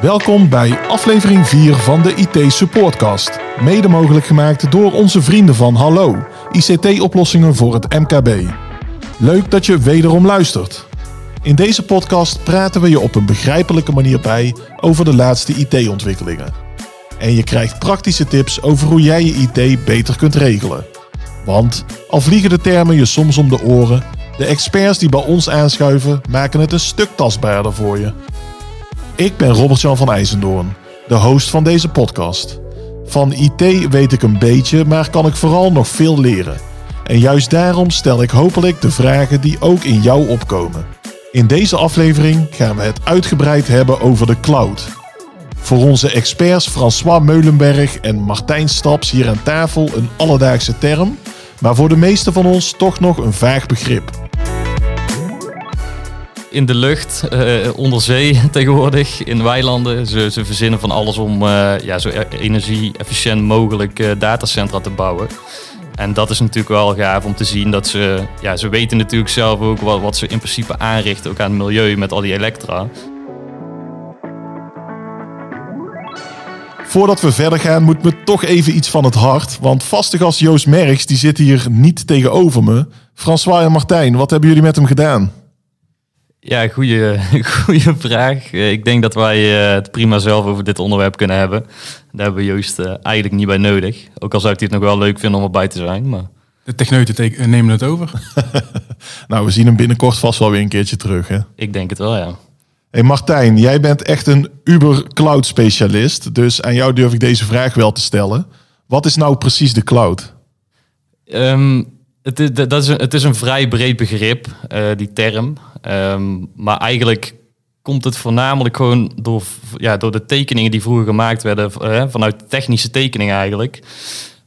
Welkom bij aflevering 4 van de IT Supportcast. Mede mogelijk gemaakt door onze vrienden van Hallo, ICT-oplossingen voor het MKB. Leuk dat je wederom luistert. In deze podcast praten we je op een begrijpelijke manier bij over de laatste IT-ontwikkelingen. En je krijgt praktische tips over hoe jij je IT beter kunt regelen. Want al vliegen de termen je soms om de oren, de experts die bij ons aanschuiven maken het een stuk tastbaarder voor je. Ik ben Robert-Jan van IJzendoorn, de host van deze podcast. Van IT weet ik een beetje, maar kan ik vooral nog veel leren. En juist daarom stel ik hopelijk de vragen die ook in jou opkomen. In deze aflevering gaan we het uitgebreid hebben over de cloud. Voor onze experts François Meulenberg en Martijn Staps hier aan tafel een alledaagse term, maar voor de meeste van ons toch nog een vaag begrip in de lucht, uh, onder zee tegenwoordig, in weilanden. Ze, ze verzinnen van alles om uh, ja, zo e-, energie-efficiënt mogelijk uh, datacentra te bouwen. En dat is natuurlijk wel gaaf om te zien dat ze, ja, ze weten natuurlijk zelf ook wat, wat ze in principe aanrichten, ook aan het milieu met al die elektra. Voordat we verder gaan, moet me toch even iets van het hart. Want vaste gast Joost Merks, die zit hier niet tegenover me. François en Martijn, wat hebben jullie met hem gedaan? Ja, goede, goede vraag. Eh, ik denk dat wij eh, het prima zelf over dit onderwerp kunnen hebben. Daar hebben we Joost eh, eigenlijk niet bij nodig. Ook al zou ik het nog wel leuk vinden om erbij te zijn. Maar... De techneuten nemen het over. nou, we zien hem binnenkort vast wel weer een keertje terug. Hè? Ik denk het wel, ja. Hey Martijn, jij bent echt een Uber cloud specialist. Dus aan jou durf ik deze vraag wel te stellen. Wat is nou precies de cloud? Um, het is, dat is een, het is een vrij breed begrip, uh, die term. Um, maar eigenlijk komt het voornamelijk gewoon door, ja, door de tekeningen die vroeger gemaakt werden, vanuit technische tekeningen eigenlijk,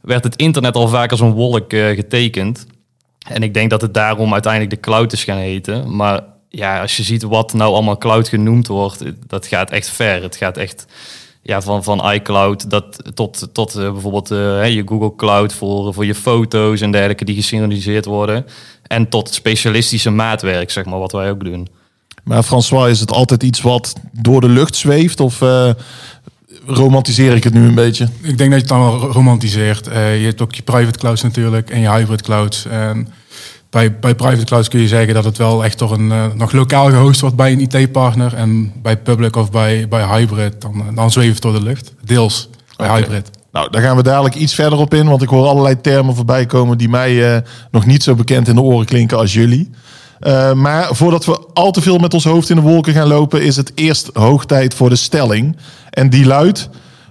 werd het internet al vaak als een wolk uh, getekend. En ik denk dat het daarom uiteindelijk de cloud is gaan heten. Maar ja, als je ziet wat nou allemaal cloud genoemd wordt, dat gaat echt ver. Het gaat echt ja, van, van iCloud dat, tot, tot uh, bijvoorbeeld uh, je Google Cloud voor, voor je foto's en dergelijke die gesynchroniseerd worden. En tot specialistische maatwerk, zeg maar, wat wij ook doen. Maar François, is het altijd iets wat door de lucht zweeft? Of uh, romantiseer ik het nu een beetje? Ik denk dat je het dan wel romantiseert. je hebt ook je private clouds natuurlijk en je hybrid clouds. En bij, bij private clouds kun je zeggen dat het wel echt toch een, uh, nog lokaal gehost wordt bij een IT-partner. En bij public of bij, bij hybrid, dan, dan zweeft het door de lucht. Deels bij okay. hybrid. Nou, daar gaan we dadelijk iets verder op in, want ik hoor allerlei termen voorbij komen die mij uh, nog niet zo bekend in de oren klinken als jullie. Uh, maar voordat we al te veel met ons hoofd in de wolken gaan lopen, is het eerst hoog tijd voor de stelling. En die luidt: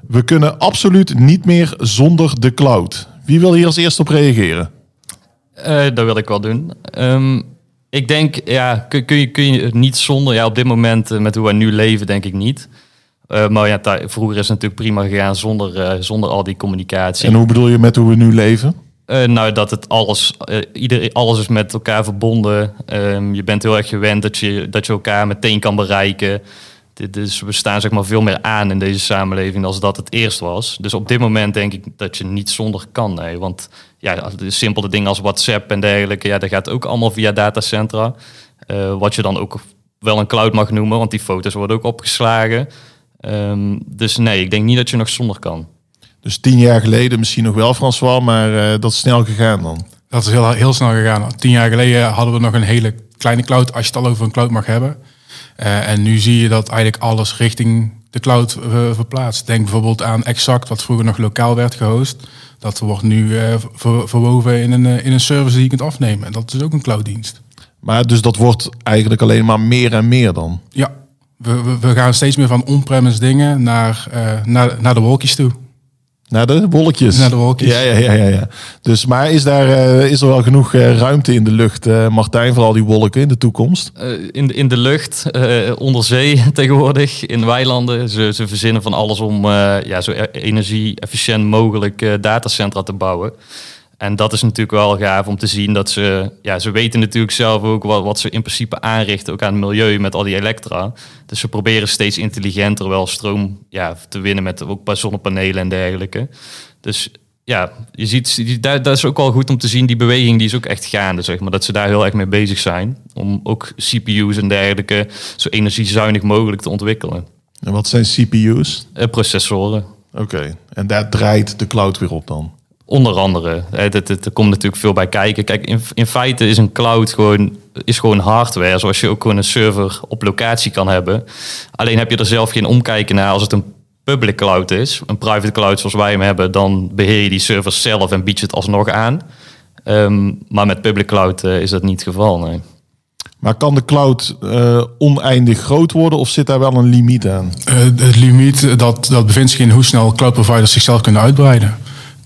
we kunnen absoluut niet meer zonder de cloud. Wie wil hier als eerste op reageren? Uh, dat wil ik wel doen. Um, ik denk, ja, kun, kun, je, kun je niet zonder, ja, op dit moment uh, met hoe wij nu leven, denk ik niet. Uh, maar ja, vroeger is het natuurlijk prima gegaan zonder, zonder al die communicatie. En hoe bedoel je met hoe we nu leven? nou, dat het alles, ieder, alles is met elkaar verbonden. Um, je bent heel erg gewend dat je, dat je elkaar meteen kan bereiken. Dus we staan zeg maar veel meer aan in deze samenleving als dat het eerst was. Dus op dit moment denk ik dat je niet zonder kan. Nee. Want ja, de simpele dingen als WhatsApp en dergelijke, ja, dat gaat ook allemaal via datacentra. Uh, wat je dan ook wel een cloud mag noemen, want die foto's worden ook opgeslagen. Um, dus nee, ik denk niet dat je nog zonder kan. Dus tien jaar geleden misschien nog wel, François, maar uh, dat is snel gegaan dan? Dat is heel, heel snel gegaan. Tien jaar geleden hadden we nog een hele kleine cloud, als je het al over een cloud mag hebben. Uh, en nu zie je dat eigenlijk alles richting de cloud uh, verplaatst. Denk bijvoorbeeld aan Exact, wat vroeger nog lokaal werd gehost. Dat wordt nu uh, ver, verwoven in een, in een service die je kunt afnemen. En dat is ook een clouddienst. Maar dus dat wordt eigenlijk alleen maar meer en meer dan? Ja, we, we, we gaan steeds meer van on-premise dingen naar, naar, naar de wolkjes toe. Naar de wolkjes. Naar de wolkjes. Ja, ja, ja, ja. ja. Dus, maar is, daar, uh, is er wel genoeg uh, ruimte in de lucht, uh, Martijn, voor al die wolken in de toekomst? in, de, in de lucht, onder zee tegenwoordig, in weilanden. Ze, ze verzinnen van alles om ja, zo e-, energie-efficiënt mogelijk datacentra te bouwen. En dat is natuurlijk wel gaaf om te zien dat ze, ja, ze weten natuurlijk zelf ook wat, wat ze in principe aanrichten, ook aan het milieu met al die elektra. Dus ze proberen steeds intelligenter wel stroom ja, te winnen met ook zonnepanelen en dergelijke. Dus ja, je ziet, dat, dat is ook wel goed om te zien, die beweging die is ook echt gaande, zeg maar. Dat ze daar heel erg mee bezig zijn om ook CPU's en dergelijke zo energiezuinig mogelijk te ontwikkelen. En wat zijn CPU's? Eh, processoren. Oké, en daar draait de cloud weer op dan? Onder andere. Er komt natuurlijk veel bij kijken. Kijk, in, in feite is een cloud gewoon, is gewoon hardware. Zoals je ook gewoon een server op locatie kan hebben. Alleen heb je er zelf geen omkijken naar als het een public cloud is. Een private cloud zoals wij hem hebben. Dan beheer je die servers zelf en bied je het alsnog aan. Ehm, maar met public cloud eh, is dat niet het geval. Nee. Maar kan de cloud eh, oneindig groot worden of zit daar wel een limiet aan? Eh, het limiet dat, dat bevindt zich in hoe snel cloud providers zichzelf kunnen uitbreiden.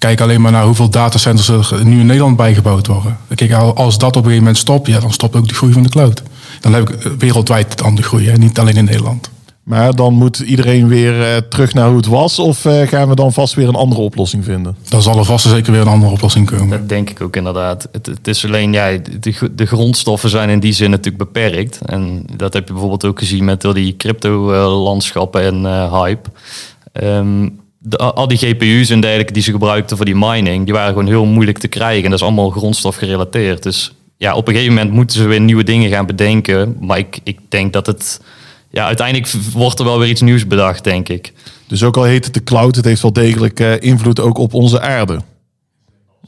Kijk alleen maar naar hoeveel datacenters er nu in Nederland bijgebouwd worden. Kijk, al- als dat op een gegeven moment stopt, ja, dan stopt ook de groei van de cloud. Dan heb ik eh, wereldwijd dan de groei, hè, niet alleen in Nederland. Maar dan moet iedereen weer eh, terug naar hoe het was of eh, gaan we dan vast weer een andere oplossing vinden? Dan zal er vast zeker weer een andere oplossing komen. Dat denk ik ook inderdaad. Het, het is alleen, ja, de, de grondstoffen zijn in die zin natuurlijk beperkt. En dat heb je bijvoorbeeld ook gezien met al die crypto-landschappen en eh, hype. Ehm, de, al die GPU's en dergelijke die ze gebruikten voor die mining, die waren gewoon heel moeilijk te krijgen. En dat is allemaal grondstof gerelateerd. Dus ja, op een gegeven moment moeten ze weer nieuwe dingen gaan bedenken. Maar ik, ik denk dat het, ja, uiteindelijk wordt er wel weer iets nieuws bedacht, denk ik. Dus ook al heet het de cloud, het heeft wel degelijk eh, invloed ook op onze aarde.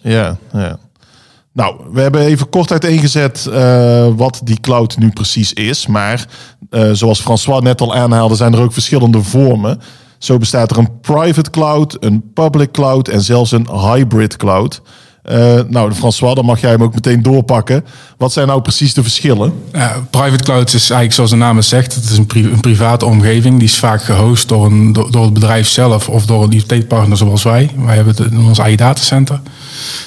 Ja, ja. Nou, we hebben even kort uiteengezet eh wat die cloud nu precies is. Maar eh, zoals François net al aanhaalde, zijn er ook verschillende vormen. Zo bestaat er een private cloud, een public cloud en zelfs een hybrid cloud. Eh, nou, François, dan mag jij hem ook meteen doorpakken. Wat zijn nou precies de verschillen? Private cloud is eigenlijk zoals de naam het zegt, het is een, een private omgeving. Die is vaak gehost door, een, door, het bedrijf zelf of door een IT-partner zoals wij. Wij hebben het in ons eigen datacenter.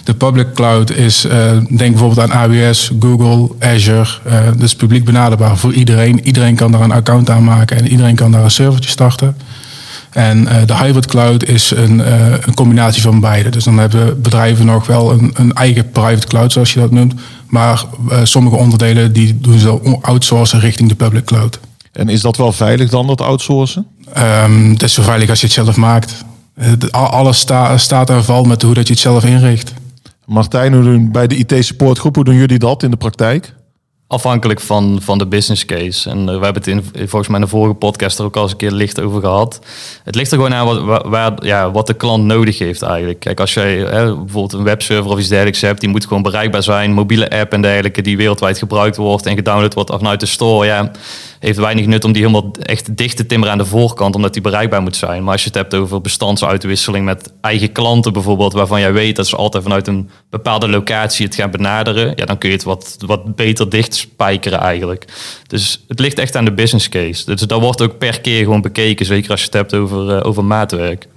De public cloud is, eh, denk bijvoorbeeld aan AWS, Google, Azure. eh dat is publiek benaderbaar voor iedereen. Iedereen kan daar een account aanmaken en iedereen kan daar een servertje starten. En eh, de hybrid cloud is een, eh, een combinatie van beide. Dus dan hebben bedrijven nog wel een, een eigen private cloud, zoals je dat noemt. Maar eh, sommige onderdelen die doen ze outsourcen richting de public cloud. En is dat wel veilig dan, dat outsourcen? Ehm het is zo veilig als je het zelf maakt. Het- Alles sta, staat en valt met hoe dat je het zelf inricht. Martijn, hoe doen, bij de IT-supportgroep, hoe doen jullie dat in de praktijk? Afhankelijk van, van de business case. En eh, we hebben het in, volgens mij in de vorige podcast er ook al eens een keer licht over gehad. Het ligt er gewoon aan wat, ja, wat de klant nodig heeft eigenlijk. Kijk, als jij hè, bijvoorbeeld een webserver of iets dergelijks hebt, die moet gewoon bereikbaar zijn. Mobiele app en dergelijke die wereldwijd gebruikt wordt en gedownload wordt vanuit de store. Ja, heeft weinig nut om die helemaal echt dicht te timmeren aan de voorkant, omdat die bereikbaar moet zijn. Maar als je het hebt over bestandsuitwisseling met eigen klanten bijvoorbeeld, waarvan jij weet dat ze altijd vanuit een bepaalde locatie het gaan benaderen, ja, dan kun je het wat, wat beter dicht spijkeren eigenlijk. Dus het ligt echt aan de business case. Dus dat wordt ook per keer gewoon bekeken, zeker als je het hebt over, eh, over maatwerk.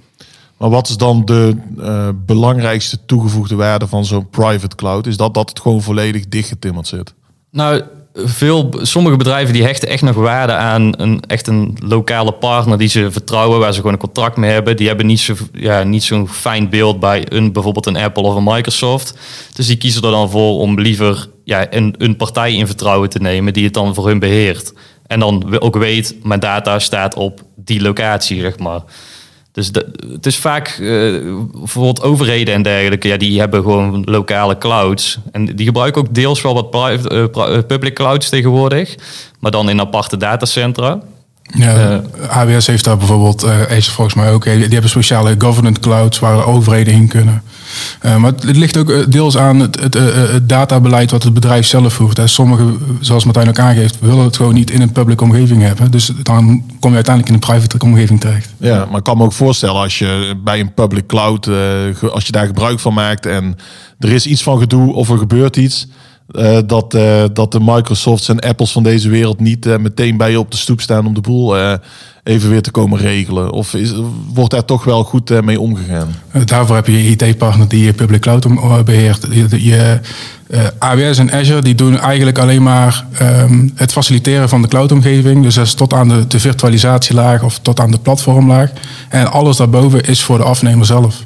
Maar wat is dan de eh, belangrijkste toegevoegde waarde van zo'n private cloud? Is dat dat het gewoon volledig dichtgetimmerd zit? Nou, veel, sommige bedrijven die hechten echt nog waarde aan een, echt een lokale partner die ze vertrouwen, waar ze gewoon een contract mee hebben. Die hebben niet zo, ja, niet zo'n fijn beeld bij een, bijvoorbeeld een Apple of een Microsoft. Dus die kiezen er dan voor om liever ja, een, een partij in vertrouwen te nemen die het dan voor hun beheert. En dan ook weet, mijn data staat op die locatie, zeg maar. Dus het is vaak, eh, bijvoorbeeld overheden en dergelijke, ja, die hebben gewoon lokale clouds. En die gebruiken ook deels wel wat private, eh, eh, public clouds tegenwoordig, maar dan in aparte datacentra. Ja, AWS heeft daar bijvoorbeeld, eh Azure volgens mij ook, eh, die hebben speciale government clouds waar overheden in kunnen. Eh, maar het, het ligt ook eh, deels aan het, het, eh, eh, het databeleid wat het bedrijf zelf voert. Hè. Sommigen, zoals Martijn ook aangeeft, willen het gewoon niet in een public omgeving hebben. Dus dan kom je uiteindelijk in een private omgeving terecht. Ja, maar ik kan me ook voorstellen als je bij een public cloud, eh, als je daar gebruik van maakt en er is iets van gedoe of er gebeurt iets, eh, dat, eh, dat de Microsofts en Apples van deze wereld niet eh, meteen bij je op de stoep staan om de boel even weer te komen regelen. Of is, wordt daar toch wel goed mee omgegaan? Daarvoor heb je je IT-partner die je public cloud eh, beheert. Je, AWS en Azure die doen eigenlijk alleen maar ehm, het faciliteren van de cloudomgeving. Dus dat is tot aan de, de virtualisatielaag of tot aan de platformlaag. En alles daarboven is voor de afnemer zelf.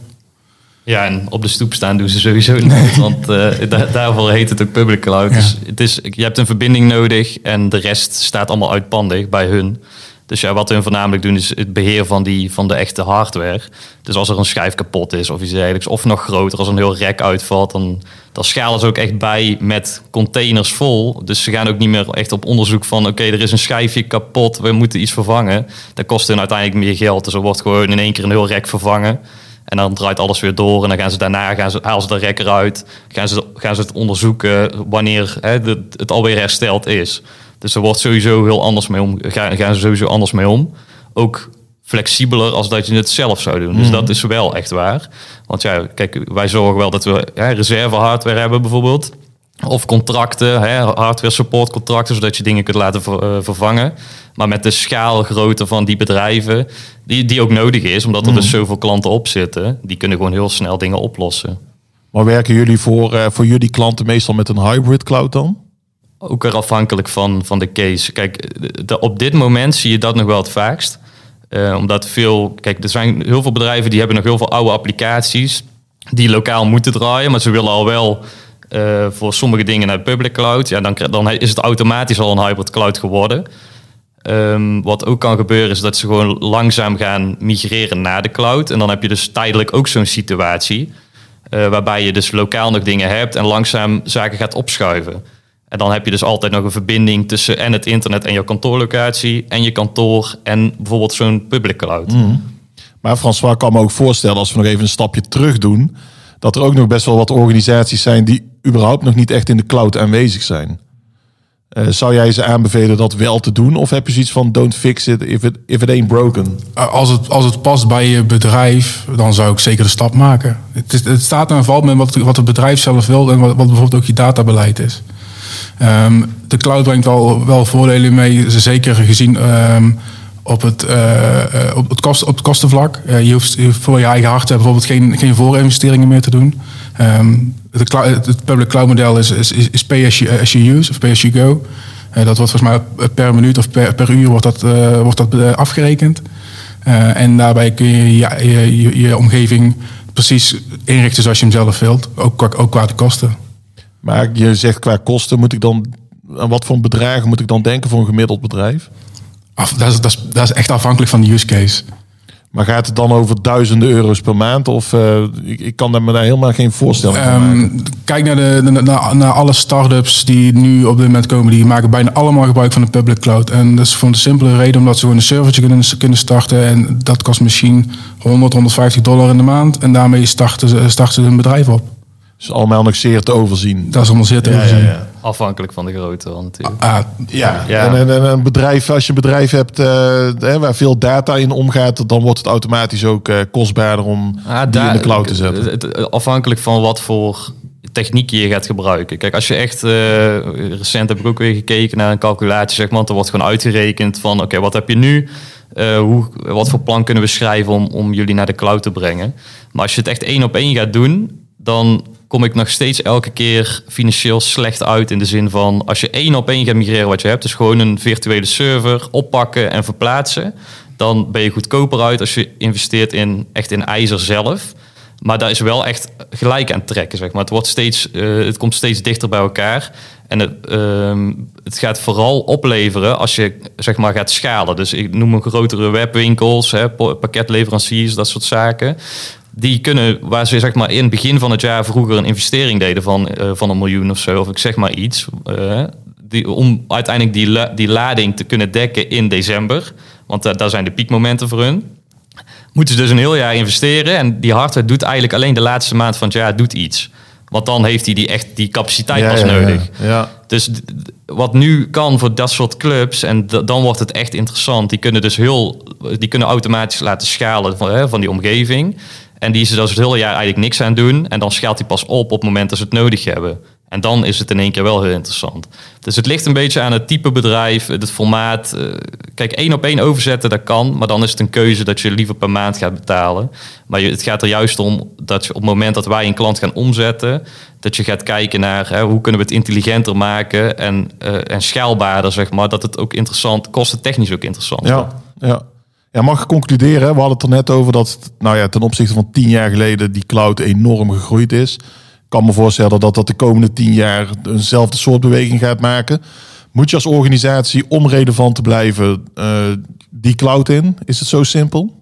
Ja, en op de stoep staan doen ze sowieso niet, want eh, da- daarvoor heet het ook public cloud. Ja. Dus het is, je hebt een verbinding nodig en de rest staat allemaal uitpandig bij hun. Dus ja, wat hun voornamelijk doen is het beheer van, die, van de echte hardware. Dus als er een schijf kapot is of iets dergelijks, of nog groter, als een heel rek uitvalt, dan, dan schalen ze ook echt bij met containers vol. Dus ze gaan ook niet meer echt op onderzoek van... oké, er is een schijfje kapot, we moeten iets vervangen. Dat kost hun uiteindelijk meer geld. Dus er wordt gewoon in één keer een heel rek vervangen. En dan draait alles weer door. En dan gaan ze daarna gaan ze, halen ze de rek eruit. Gaan ze, gaan ze het onderzoeken wanneer hè, de, het alweer hersteld is. Dus er wordt sowieso heel anders mee om. Gaan, gaan ze sowieso anders mee om. Ook flexibeler als dat je het zelf zou doen. Dus dat is wel echt waar. Want ja, kijk, wij zorgen wel dat we hè, reserve hardware hebben bijvoorbeeld. Of contracten, hè, hardware support contracten, zodat je dingen kunt laten ver- eh, vervangen. Maar met de schaalgrootte van die bedrijven, die, die ook nodig is, omdat er dus zoveel klanten op zitten, die kunnen gewoon heel snel dingen oplossen. Maar werken jullie voor, eh, voor jullie klanten meestal met een hybrid cloud dan? Ook er afhankelijk van, van de case. Kijk, de- op dit moment zie je dat nog wel het vaakst. Eh, omdat veel, kijk, er zijn heel veel bedrijven die hebben nog heel veel oude applicaties die lokaal moeten draaien, maar ze willen al wel eh, voor sommige dingen naar public cloud. Ja, dan, dan is het automatisch al een hybrid cloud geworden. Ehm, wat ook kan gebeuren is dat ze gewoon langzaam gaan migreren naar de cloud. En dan heb je dus tijdelijk ook zo'n situatie. eh, waarbij je dus lokaal nog dingen hebt en langzaam zaken gaat opschuiven. En dan heb je dus altijd nog een verbinding tussen en het internet en je kantoorlocatie en je kantoor en bijvoorbeeld zo'n public cloud. Maar François kan me ook voorstellen, als we nog even een stapje terug doen, dat er ook nog best wel wat organisaties zijn die überhaupt nog niet echt in de cloud aanwezig zijn. Eh, zou jij ze aanbevelen dat wel te doen? Of heb je zoiets van don't fix it if it, if it ain't broken? Als het, als het past bij je bedrijf, dan zou ik zeker de stap maken. Het, is, het staat en valt met wat, wat het bedrijf zelf wil en wat, wat bijvoorbeeld ook je databeleid is. Ehm, de cloud brengt wel, wel voordelen mee, zeker gezien ehm, op, het, eh, eh, op, het op het kostenvlak. Eh, je, hoeft, voor je eigen hardware bijvoorbeeld geen, geen voorinvesteringen meer te doen. Ehm, clou- het public cloud model is, is, is pay as you, use of pay as you go. Dat wordt volgens mij per minuut of per, per uur wordt dat, wordt dat afgerekend. En daarbij kun je je, je, je, je omgeving precies inrichten zoals je hem zelf wilt. Ook, qua- ook qua de kosten. Maar je zegt qua kosten, moet ik dan, aan wat voor bedragen moet ik dan denken voor een gemiddeld bedrijf? Af, dat, is, dat, is, dat is echt afhankelijk van de use case. Maar gaat het dan over duizenden euro's per maand? Of eh, ik, ik kan daar me daar helemaal geen voorstelling van maken. Ehm, kijk naar, de, naar, naar- naar alle start-ups die nu op dit moment komen. Die maken bijna allemaal gebruik van de public cloud. En dat is voor de simpele reden omdat ze gewoon een servertje kunnen, kunnen starten. En dat kost misschien 100, 150 dollar in de maand. En daarmee starten ze, starten ze een bedrijf op. Dus allemaal nog zeer te overzien. Dat is allemaal zeer te overzien. Afhankelijk van de grootte natuurlijk. Ah, Ja, Ja. En, en, en een bedrijf, als je een bedrijf hebt eh, hè, waar veel data in omgaat, dan wordt het automatisch ook eh, kostbaarder om Ah, die daar- in de cloud te zetten. het- het- Afhankelijk van wat voor techniek je gaat gebruiken. Kijk, als je echt... eh, recent heb ik ook weer gekeken naar een calculatie, zeg maar. want Er wordt gewoon uitgerekend van, oké, wat heb je nu? Eh, hoe, wat voor plan kunnen we schrijven om, om jullie naar de cloud te brengen? Maar als je het echt één op één gaat doen, dan kom ik nog steeds elke keer financieel slecht uit. In de zin van, als je één op één gaat migreren wat je hebt, dus gewoon een virtuele server oppakken en verplaatsen, dan ben je goedkoper uit als je investeert in echt in ijzer zelf. Maar daar is wel echt gelijk aan trekken, zeg maar. Het, wordt steeds, eh, het komt steeds dichter bij elkaar. En het, ehm, het gaat vooral opleveren als je zeg maar, gaat schalen. Dus ik noem een grotere webwinkels, hè, pakketleveranciers, dat soort zaken. Die kunnen, waar ze zeg maar, in het begin van het jaar vroeger een investering deden van, eh, van een miljoen of zo, of ik zeg maar iets. eh, die, om uiteindelijk die, la- die lading te kunnen dekken in december. Want da- daar zijn de piekmomenten voor hun moeten ze dus een heel jaar investeren. En die hardware doet eigenlijk alleen de laatste maand van het jaar doet iets. Want dan heeft hij die echt die capaciteit pas nodig. Ja, ja. Dus wat nu kan voor dat soort clubs, en dan wordt het echt interessant. Die kunnen dus heel, die kunnen automatisch laten schalen van, hè, van die omgeving. En die is er dus het hele jaar eigenlijk niks aan doen. En dan schaalt hij pas op op het moment dat ze het nodig hebben. En dan is het in één keer wel heel interessant. Dus het ligt een beetje aan het type bedrijf, het formaat. Eh, Kijk, één op één overzetten, dat kan. Maar dan is het een keuze dat je liever per maand gaat betalen. Maar het gaat er juist om dat je op het moment dat wij een klant gaan omzetten... dat je gaat kijken naar hè, hoe kunnen we het intelligenter maken... en, eh, en schaalbaarder, zeg maar. Dat het ook interessant, kostentechnisch ook interessant wordt. Ja, ja. mag concluderen? We hadden het er net over dat nou ja, ten opzichte van tien jaar geleden die cloud enorm gegroeid is. Ik kan me voorstellen dat dat de komende tien jaar eenzelfde soort beweging gaat maken. Moet je als organisatie, om relevant te blijven, eh, die cloud in? Is het zo simpel?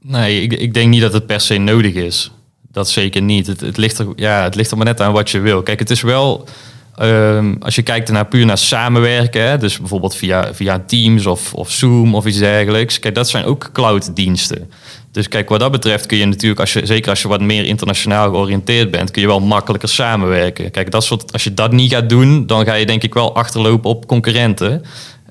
Nee, ik, ik denk niet dat het per se nodig is. dat zeker niet. Het, het, ligt er, ja, het ligt er maar net aan wat je wil. Kijk, het is wel... ehm, als je kijkt naar puur naar samenwerken, hè, dus bijvoorbeeld via, via Teams of, of Zoom of iets dergelijks. Kijk, dat zijn ook cloud-diensten. Dus kijk, wat dat betreft kun je natuurlijk, als je, zeker als je wat meer internationaal georiënteerd bent, kun je wel makkelijker samenwerken. Kijk, dat soort, als je dat niet gaat doen, dan ga je denk ik wel achterlopen op concurrenten.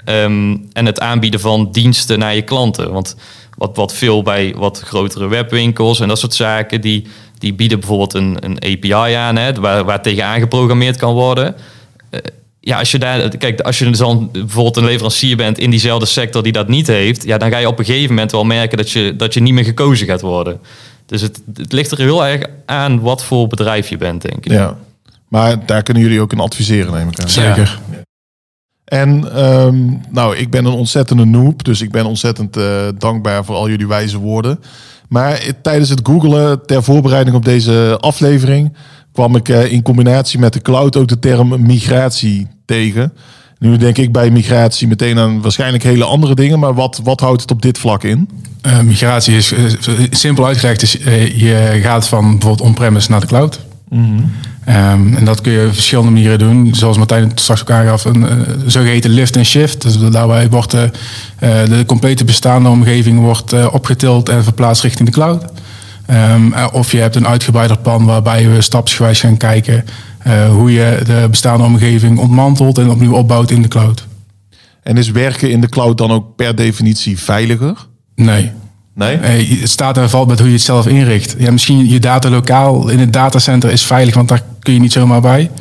Ehm, en het aanbieden van diensten naar je klanten. Want wat, wat veel bij wat grotere webwinkels en dat soort zaken, die, die bieden bijvoorbeeld een, een API aan, hè, waar, waar tegen aangeprogrammeerd kan worden. Eh, ja, als je daar, kijk, als je dan bijvoorbeeld een leverancier bent in diezelfde sector die dat niet heeft, ja, dan ga je op een gegeven moment wel merken dat je, dat je niet meer gekozen gaat worden. Dus het, het ligt er heel erg aan wat voor bedrijf je bent, denk ik. Ja. Maar daar kunnen jullie ook in adviseren, neem ik aan. Zeker. En ehm, nou, ik ben een ontzettende noob, dus ik ben ontzettend eh, dankbaar voor al jullie wijze woorden. Maar tijdens het googelen ter voorbereiding op deze aflevering kwam ik eh, in combinatie met de cloud ook de term migratie tegen. Nu denk ik bij migratie meteen aan waarschijnlijk hele andere dingen, maar wat, wat houdt het op dit vlak in? Eh, migratie is simpel uitgelegd. Is, eh, je gaat van bijvoorbeeld on-premise naar de cloud. Ehm, en dat kun je op verschillende manieren doen. Zoals Martijn het straks ook aangaf, een uh, zogeheten lift en shift. Dus daarbij wordt de, eh, de complete bestaande omgeving wordt, eh, opgetild en verplaatst richting de cloud. Ehm, eh, of je hebt een uitgebreider plan waarbij we stapsgewijs gaan kijken hoe je de bestaande omgeving ontmantelt en opnieuw opbouwt in de cloud. En is werken in de cloud dan ook per definitie veiliger? Nee. Nee? Eh, het staat en valt met hoe je het zelf inricht. Ja, misschien je data lokaal in het datacenter is veilig, want daar kun je niet zomaar bij.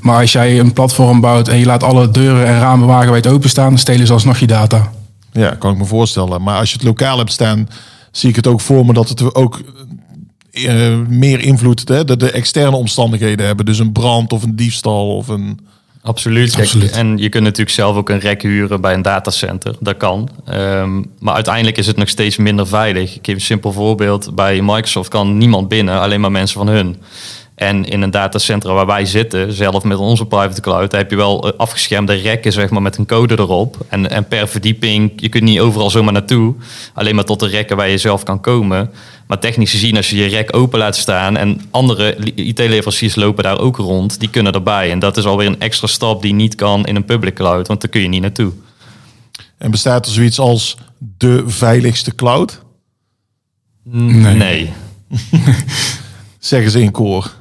Maar als jij een platform bouwt en je laat alle deuren en ramen wagenwijd openstaan, dan stelen ze alsnog je data. Ja, kan ik me voorstellen. Maar als je het lokaal hebt staan, zie ik het ook voor me dat het ook eh, meer invloed, hè, de, de externe omstandigheden hebben. Dus een brand of een diefstal of een... Absoluut. Kijk. En je kunt natuurlijk zelf ook een rek huren bij een datacenter. Dat kan. Ehm, maar uiteindelijk is het nog steeds minder veilig. Ik geef een simpel voorbeeld. Bij Microsoft kan niemand binnen, alleen maar mensen van hun. En in een datacenter waar wij zitten, zelf met onze private cloud, heb je wel eh, afgeschermde rekken zeg maar, met een code erop. En, en per verdieping, je kunt niet overal zomaar naartoe. Alleen maar tot de rekken waar je zelf kan komen. Maar technisch gezien, als je je rek open laat staan en andere IT-leveranciers lopen daar ook rond, die kunnen erbij. En dat is alweer een extra stap die niet kan in een public cloud, want daar kun je niet naartoe. En bestaat er zoiets als de veiligste cloud? Nee. nee. Zeggen ze in koor.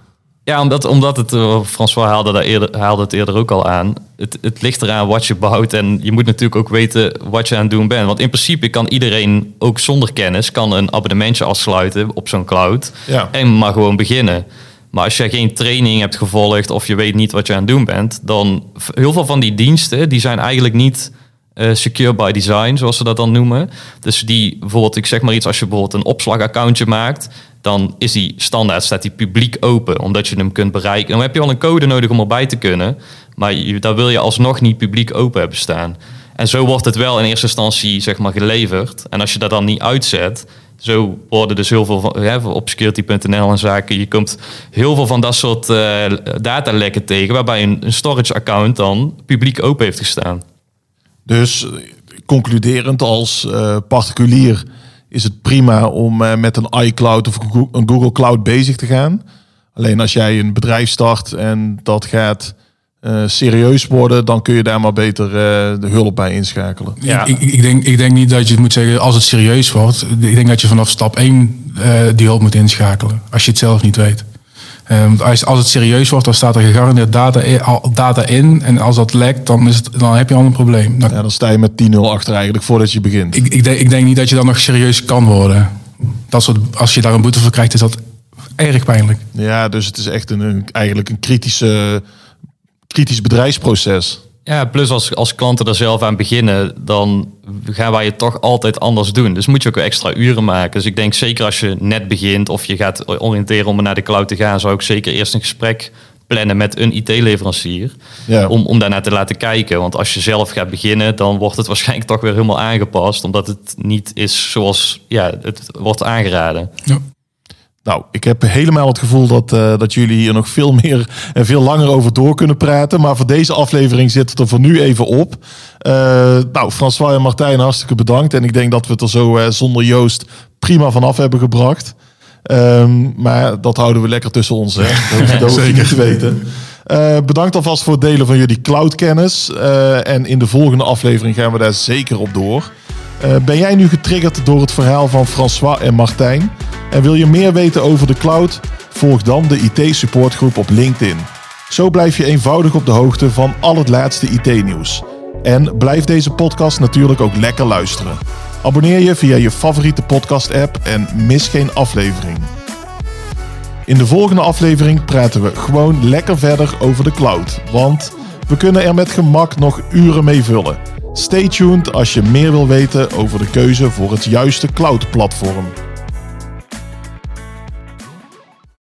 Ja, omdat, omdat het, eh, François haalde, daar eerder, haalde het eerder ook al aan. Het, het ligt eraan wat je bouwt en je moet natuurlijk ook weten wat je aan het doen bent. Want in principe kan iedereen, ook zonder kennis, kan een abonnementje afsluiten op zo'n cloud. Ja. En maar gewoon beginnen. Maar als je geen training hebt gevolgd of je weet niet wat je aan het doen bent, dan heel veel van die diensten, die zijn eigenlijk niet eh, secure by design, zoals ze dat dan noemen. Dus die bijvoorbeeld, ik zeg maar iets, als je bijvoorbeeld een opslagaccountje maakt, dan is die standaard, staat die publiek open, omdat je hem kunt bereiken. Dan heb je wel een code nodig om erbij te kunnen, maar daar wil je alsnog niet publiek open hebben staan. En zo wordt het wel in eerste instantie zeg maar geleverd. En als je dat dan niet uitzet, zo worden dus heel veel van, op security.nl en zaken. Je komt heel veel van dat soort eh datalekken tegen, waarbij een, een storage account dan publiek open heeft gestaan. Dus concluderend als eh, particulier is het prima om eh, met een iCloud of een Goo- een Google Cloud bezig te gaan. Alleen als jij een bedrijf start en dat gaat eh, serieus worden, dan kun je daar maar beter eh, de hulp bij inschakelen. Ja. Ik, ik, ik denk, ik denk niet dat je het moet zeggen als het serieus wordt. Ik denk dat je vanaf stap 1 die hulp moet inschakelen. Als je het zelf niet weet. Eh, want als, als het serieus wordt, dan staat er gegarandeerd data in, data in. En als dat lekt, dan, is het, dan heb je al een probleem. Dan, Ja, dan sta je met 10-0 achter eigenlijk voordat je begint. ik, ik, denk, ik denk niet dat je dan nog serieus kan worden. Dat soort, als je daar een boete voor krijgt, is dat erg pijnlijk. Ja, dus het is echt een, een- eigenlijk een kritische, kritisch bedrijfsproces. Ja, plus als, als klanten er zelf aan beginnen, dan gaan wij het toch altijd anders doen. Dus moet je ook extra uren maken. Dus ik denk zeker als je net begint of je gaat oriënteren om naar de cloud te gaan, zou ik zeker eerst een gesprek plannen met een IT-leverancier. Ja. Om, om daarnaar te laten kijken. Want als je zelf gaat beginnen, dan wordt het waarschijnlijk toch weer helemaal aangepast. Omdat het niet is zoals ja, het wordt aangeraden. Ja. Nou, ik heb helemaal het gevoel dat, eh, dat jullie hier nog veel meer en veel langer over door kunnen praten. Maar voor deze aflevering zit het er voor nu even op. Eh, nou, François en Martijn, hartstikke bedankt. En ik denk dat we het er zo eh, zonder Joost prima vanaf hebben gebracht. Ehm, maar dat houden we lekker tussen ons. Hè? Dat, dat je niet te weten. Uh, bedankt alvast voor het delen van jullie cloudkennis. Uh, en in de volgende aflevering gaan we daar zeker op door. Uh, ben jij nu getriggerd door het verhaal van François en Martijn? En wil je meer weten over de cloud? Volg dan de IT-supportgroep op LinkedIn. Zo blijf je eenvoudig op de hoogte van al het laatste IT-nieuws. En blijf deze podcast natuurlijk ook lekker luisteren. Abonneer je via je favoriete podcast-app en mis geen aflevering. In de volgende aflevering praten we gewoon lekker verder over de cloud. Want we kunnen er met gemak nog uren mee vullen. Stay tuned als je meer wil weten over de keuze voor het juiste cloud-platform.